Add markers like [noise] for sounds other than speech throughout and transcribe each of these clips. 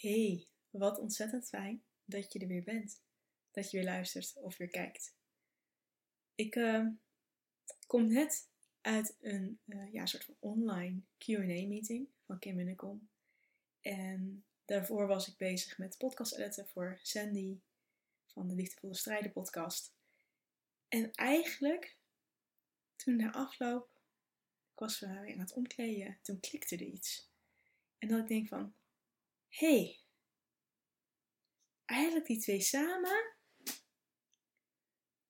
Hey, wat ontzettend fijn dat je er weer bent. Dat je weer luistert of weer kijkt. Ik uh, kom net uit een uh, ja, soort van online QA-meeting van Kim Minnekom. En daarvoor was ik bezig met podcast editen voor Sandy van de Liefdevolle Strijden podcast. En eigenlijk, toen na afloop, ik was weer aan het omkleden, toen klikte er iets. En dat ik denk van, hey, eigenlijk die twee samen,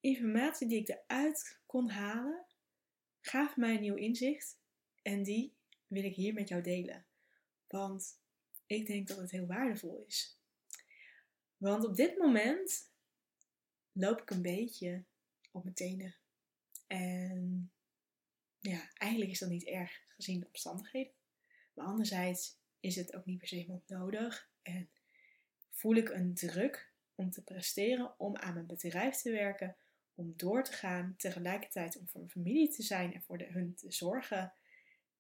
informatie die ik eruit kon halen, gaf mij een nieuw inzicht en die wil ik hier met jou delen. Want ik denk dat het heel waardevol is. Want op dit moment loop ik een beetje op mijn tenen. En ja, eigenlijk is dat niet erg gezien de omstandigheden. Maar anderzijds is het ook niet per se nodig. En voel ik een druk om te presteren, om aan mijn bedrijf te werken, om door te gaan, tegelijkertijd om voor mijn familie te zijn en voor de, hun te zorgen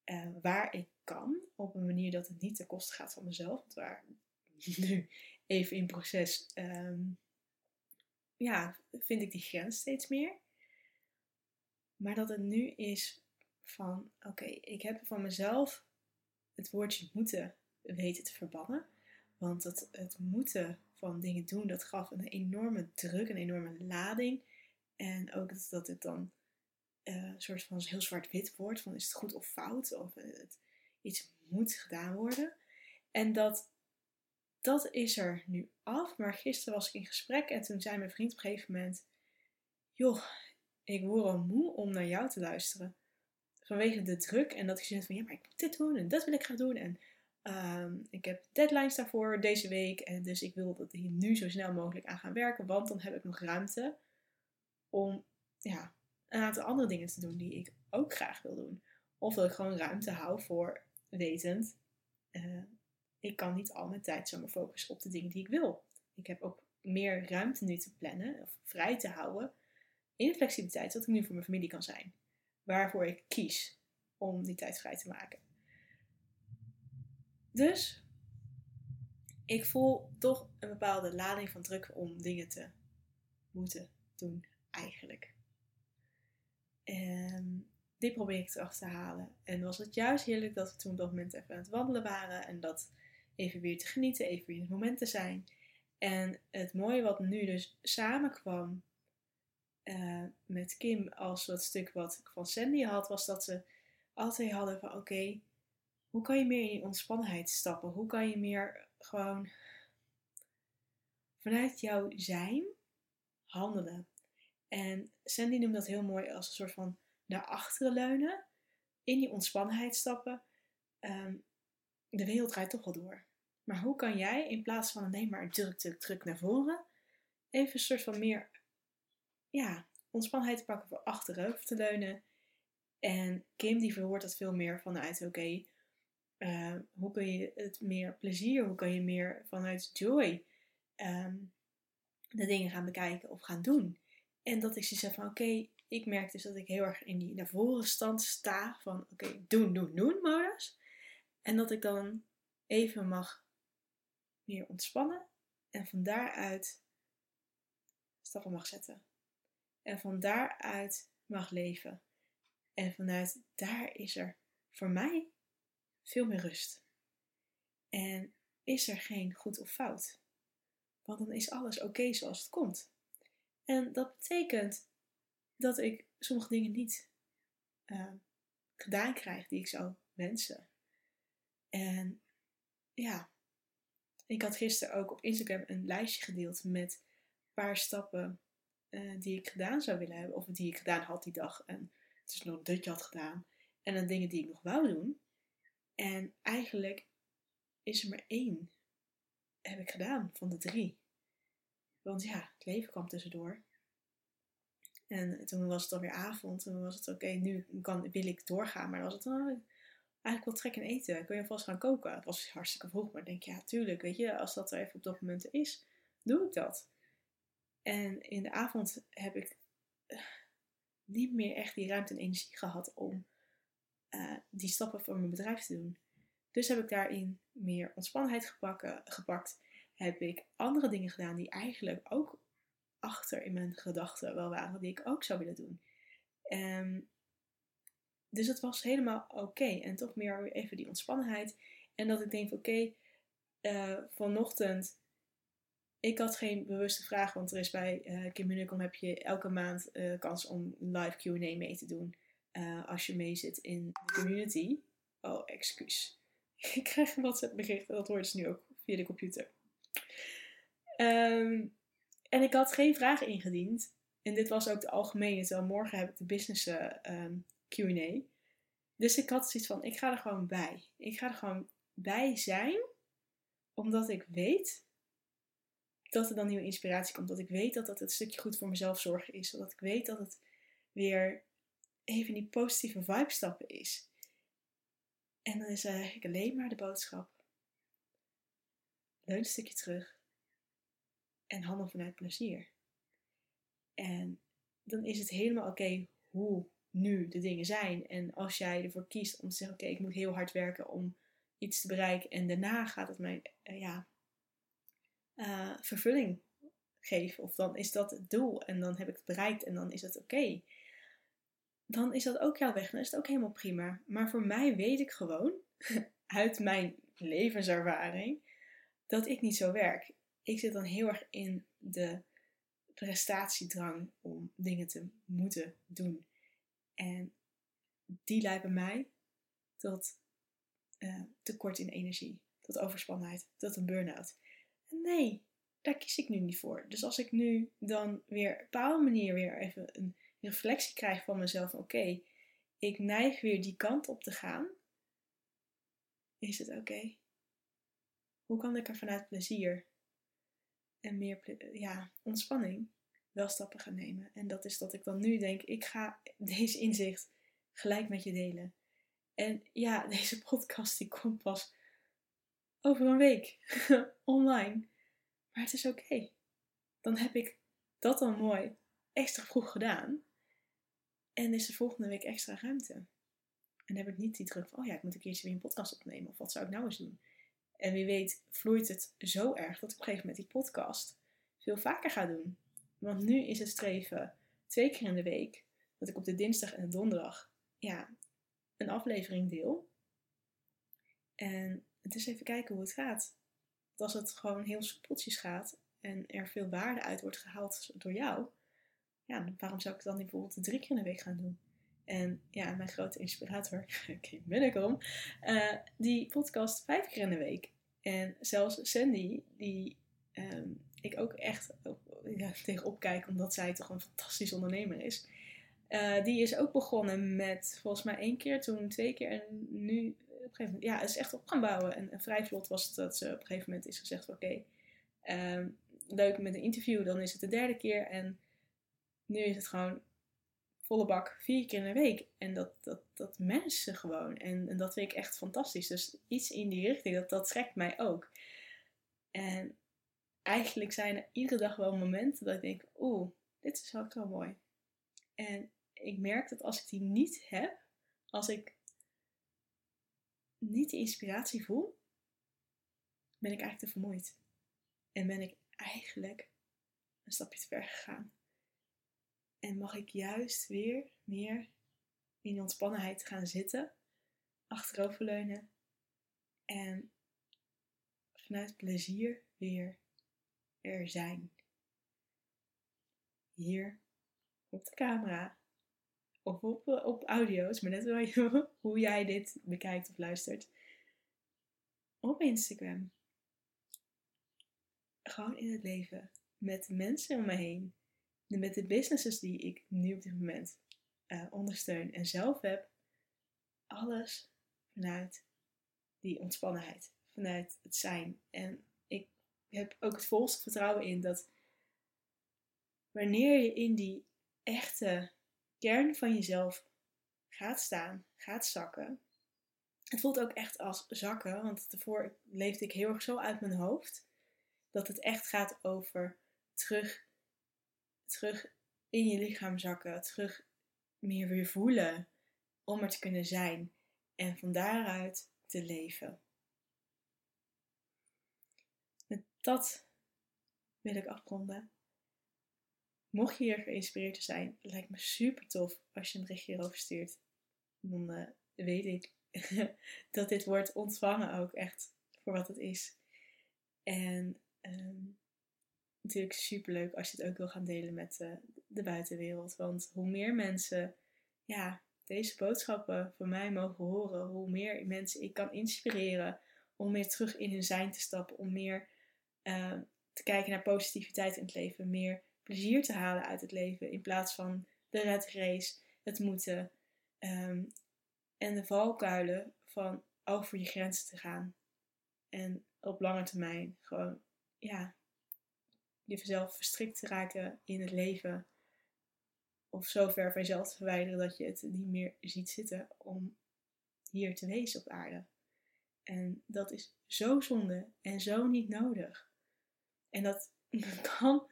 uh, waar ik kan, op een manier dat het niet ten koste gaat van mezelf, want waar [laughs] nu even in proces, um, ja, vind ik die grens steeds meer. Maar dat het nu is van, oké, ik heb van mezelf het woordje moeten weten te verbannen. Want het, het moeten van dingen doen, dat gaf een enorme druk, een enorme lading. En ook dat, het dan uh, een soort van heel zwart-wit wordt. Van is het goed of fout? Of het, iets moet gedaan worden. En dat, dat is er nu af. Maar gisteren was ik in gesprek en toen zei mijn vriend op een gegeven moment... Joh, ik word al moe om naar jou te luisteren. Vanwege de druk en dat zit van, ja, maar ik moet dit doen en dat wil ik gaan doen. En Ehm, ik heb deadlines daarvoor deze week. En dus ik wil dat hier nu zo snel mogelijk aan gaan werken. Want dan heb ik nog ruimte om ja, een aantal andere dingen te doen die ik ook graag wil doen. Of dat ik gewoon ruimte hou voor wetend. Uh, ik kan niet al mijn tijd zomaar focussen op de dingen die ik wil. Ik heb ook meer ruimte nu te plannen of vrij te houden in flexibiliteit dat ik nu voor mijn familie kan zijn. Waarvoor ik kies om die tijd vrij te maken. Dus ik voel toch een bepaalde lading van druk om dingen te moeten doen, eigenlijk. En die probeer ik terug te halen. En was het juist heerlijk dat we toen op dat moment even aan het wandelen waren. En dat even weer te genieten, even weer in het moment te zijn. En het mooie wat nu dus samenkwam uh, met Kim als dat stuk wat ik van Sandy had, was dat ze altijd hadden van oké, hoe kan je meer in ontspannenheid stappen? Hoe kan je meer gewoon vanuit jouw zijn handelen? En Sandy noemt dat heel mooi als een soort van naar achteren leunen, in die ontspannenheid stappen. Ehm, de wereld draait toch wel door. Maar hoe kan jij in plaats van alleen maar druk, druk, druk naar voren, even een soort van meer ja, ontspannenheid te pakken voor achterover te leunen. En Kim die verhoort dat veel meer vanuit, oké, uh, hoe kun je het meer plezier, hoe kan je meer vanuit joy um, de dingen gaan bekijken of gaan doen. En dat ik zoiets heb van oké, ik merk dus dat ik heel erg in die naar voren stand sta van oké, doen, doen, doen modus. En dat ik dan even mag meer ontspannen en van daaruit stappen mag zetten. En van daaruit mag leven. En vanuit daar is er voor mij veel meer rust. En is er geen goed of fout? Want dan is alles oké zoals het komt. En dat betekent dat ik sommige dingen niet uh, gedaan krijg die ik zou wensen. En ja, ik had gisteren ook op Instagram een lijstje gedeeld met een paar stappen uh, die ik gedaan zou willen hebben. Of die ik gedaan had die dag. En het is nog dat je had gedaan. En dan dingen die ik nog wou doen. En eigenlijk is er maar één heb ik gedaan van de drie. Want ja, het leven kwam tussendoor. En toen was het alweer avond. En toen was het oké, nu kan, wil ik doorgaan. Maar dan was het dan eigenlijk wel trek en eten. Kun je vast gaan koken? Het was hartstikke vroeg. Maar ik denk, ja, tuurlijk. Weet je, als dat er even op dat moment is, doe ik dat. En in de avond heb ik eh, niet meer echt die ruimte en energie gehad om uh, die stappen voor mijn bedrijf te doen. Dus heb ik daarin meer ontspannenheid gepakt. Heb ik andere dingen gedaan die eigenlijk ook achter in mijn gedachten wel waren, die ik ook zou willen doen. Um, dus het was helemaal oké. En toch meer even die ontspannenheid. En dat ik denk, oké, uh, vanochtend ik had geen bewuste vraag, want er is bij uh, Kim Unicom heb je elke maand uh, kans om live Q&A mee te doen uh, als je mee zit in de community. Oh, excuus. [laughs] Ik krijg een WhatsApp bericht, dat hoort dus nu ook via de computer. Um, en ik had geen vragen ingediend. En dit was ook de algemene, terwijl morgen heb ik de business um, Q&A. Dus ik had zoiets van, ik ga er gewoon bij. Ik ga er gewoon bij zijn, omdat ik weet dat er dan nieuwe inspiratie komt. Dat ik weet dat dat het stukje goed voor mezelf zorgen is. Dat ik weet dat het weer even die positieve vibe stappen is. En dan is eigenlijk alleen maar de boodschap. Leun een stukje terug. En handel vanuit plezier. En dan is het helemaal oké hoe nu de dingen zijn. En als jij ervoor kiest om te zeggen: Oké, ik moet heel hard werken om iets te bereiken. En daarna gaat het mij uh, ja, uh, vervulling geven. Of dan is dat het doel en dan heb ik het bereikt en dan is het oké. Dan is dat ook jouw weg. Dan is het ook helemaal prima. Maar voor mij weet ik gewoon, [laughs] uit mijn levenservaring, dat ik niet zo werk. Ik zit dan heel erg in de prestatiedrang om dingen te moeten doen. En die leidt bij mij tot uh, tekort in energie, tot overspannenheid, tot een burn-out. Nee, daar kies ik nu niet voor. Dus als ik nu dan weer op een bepaalde manier weer even een reflectie krijg van mezelf, oké, ik neig weer die kant op te gaan, is het oké. Hoe kan ik er vanuit plezier en meer ja, ontspanning wel stappen gaan nemen? En dat is dat ik dan nu denk, ik ga deze inzicht gelijk met je delen. En ja, [laughs] deze podcast die komt pas over een week [laughs] online. Maar het is oké. Dan heb ik dat dan mooi extra vroeg gedaan. En is er volgende week extra ruimte. En heb ik niet die druk van, oh ja, ik moet een keertje weer een podcast opnemen. Of wat zou ik nou eens doen? En wie weet vloeit het zo erg dat ik op een gegeven moment die podcast veel vaker ga doen. Want nu is het streven twee keer in de week dat ik op de dinsdag en de donderdag ja, een aflevering deel. En het is even kijken hoe het gaat. Want als het gewoon heel soepeltjes gaat en er veel waarde uit wordt gehaald door jou, ja, waarom zou ik het dan niet bijvoorbeeld drie keer in de week gaan doen? En ja, mijn grote inspirator, Kim Munnekom, uh, die podcast vijf keer in de week. En zelfs Sandy, die um, ik ook echt ja, tegenop kijk, omdat zij toch een fantastisch ondernemer is. Uh, die is ook begonnen met volgens mij één keer, toen twee keer en nu een gegeven moment, ja, is echt op gaan bouwen. En, en, vrij vlot was het dat ze op een gegeven moment is gezegd: oké, um, leuk met een interview, dan is het de derde keer. En nu is het gewoon volle bak vier keer in de week. En dat, dat, dat mensen gewoon. En, en dat vind ik echt fantastisch. Dus iets in die richting, dat, dat trekt mij ook. En eigenlijk zijn er iedere dag wel momenten dat ik denk: oeh, dit is ook zo mooi. En ik merk dat als ik die niet heb, als ik niet de inspiratie voel, ben ik eigenlijk te vermoeid. En ben ik eigenlijk een stapje te ver gegaan. En mag ik juist weer meer in ontspannenheid gaan zitten, achteroverleunen en vanuit plezier weer er zijn. Hier op de camera of op, eh, op audio's, maar net [laughs] hoe jij dit bekijkt of luistert. Op Instagram. Gewoon in het leven. Met mensen om me heen. Met de businesses die ik nu op dit moment uh, ondersteun en zelf heb. Alles vanuit die ontspannenheid. Vanuit het zijn. En ik heb ook het volste vertrouwen in dat wanneer je in die echte kern van jezelf gaat staan, gaat zakken. Het voelt ook echt als zakken, want daarvoor leefde ik heel erg zo uit mijn hoofd. Dat het echt gaat over terug, terug in je lichaam zakken, terug meer weer voelen om er te kunnen zijn en van daaruit te leven. Met dat wil ik afronden. Mocht je hier geïnspireerd te zijn, lijkt me super tof als je een berichtje erover stuurt. Dan uh, weet ik [laughs] dat dit wordt ontvangen ook echt voor wat het is. En um, natuurlijk super leuk als je het ook wil gaan delen met uh, de buitenwereld. Want hoe meer mensen ja, deze boodschappen van mij mogen horen, hoe meer mensen ik kan inspireren om meer terug in hun zijn te stappen, om meer uh, te kijken naar positiviteit in het leven, meer plezier te halen uit het leven in plaats van de red race, het moeten um, en de valkuilen van over je grenzen te gaan. En op lange termijn gewoon, ja, jezelf verstrikt te raken in het leven. Of zo ver van jezelf te verwijderen dat je het niet meer ziet zitten om hier te wezen op aarde. En dat is zo zonde en zo niet nodig. En dat [laughs] kan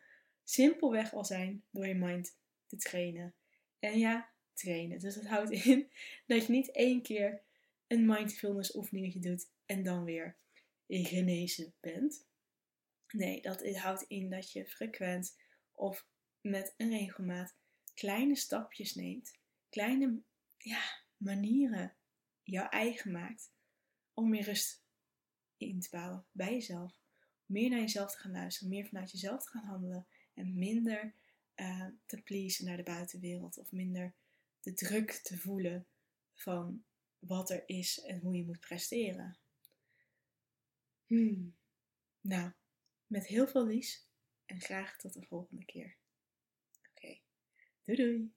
simpelweg al zijn door je mind te trainen. En ja, trainen. Dus dat houdt in [laughs] dat je niet één keer een mindfulness oefeningetje doet en dan weer genezen bent. Nee, dat houdt in dat je frequent of met een regelmaat kleine stapjes neemt. Kleine ja, manieren jouw eigen maakt om meer rust in te bouwen bij jezelf. Meer naar jezelf te gaan luisteren, meer vanuit jezelf te gaan handelen en minder uh, te pleasen naar de buitenwereld of minder de druk te voelen van wat er is en hoe je moet presteren. Hmm. Nou, met heel veel lies en graag tot de volgende keer. Oké, doei doei!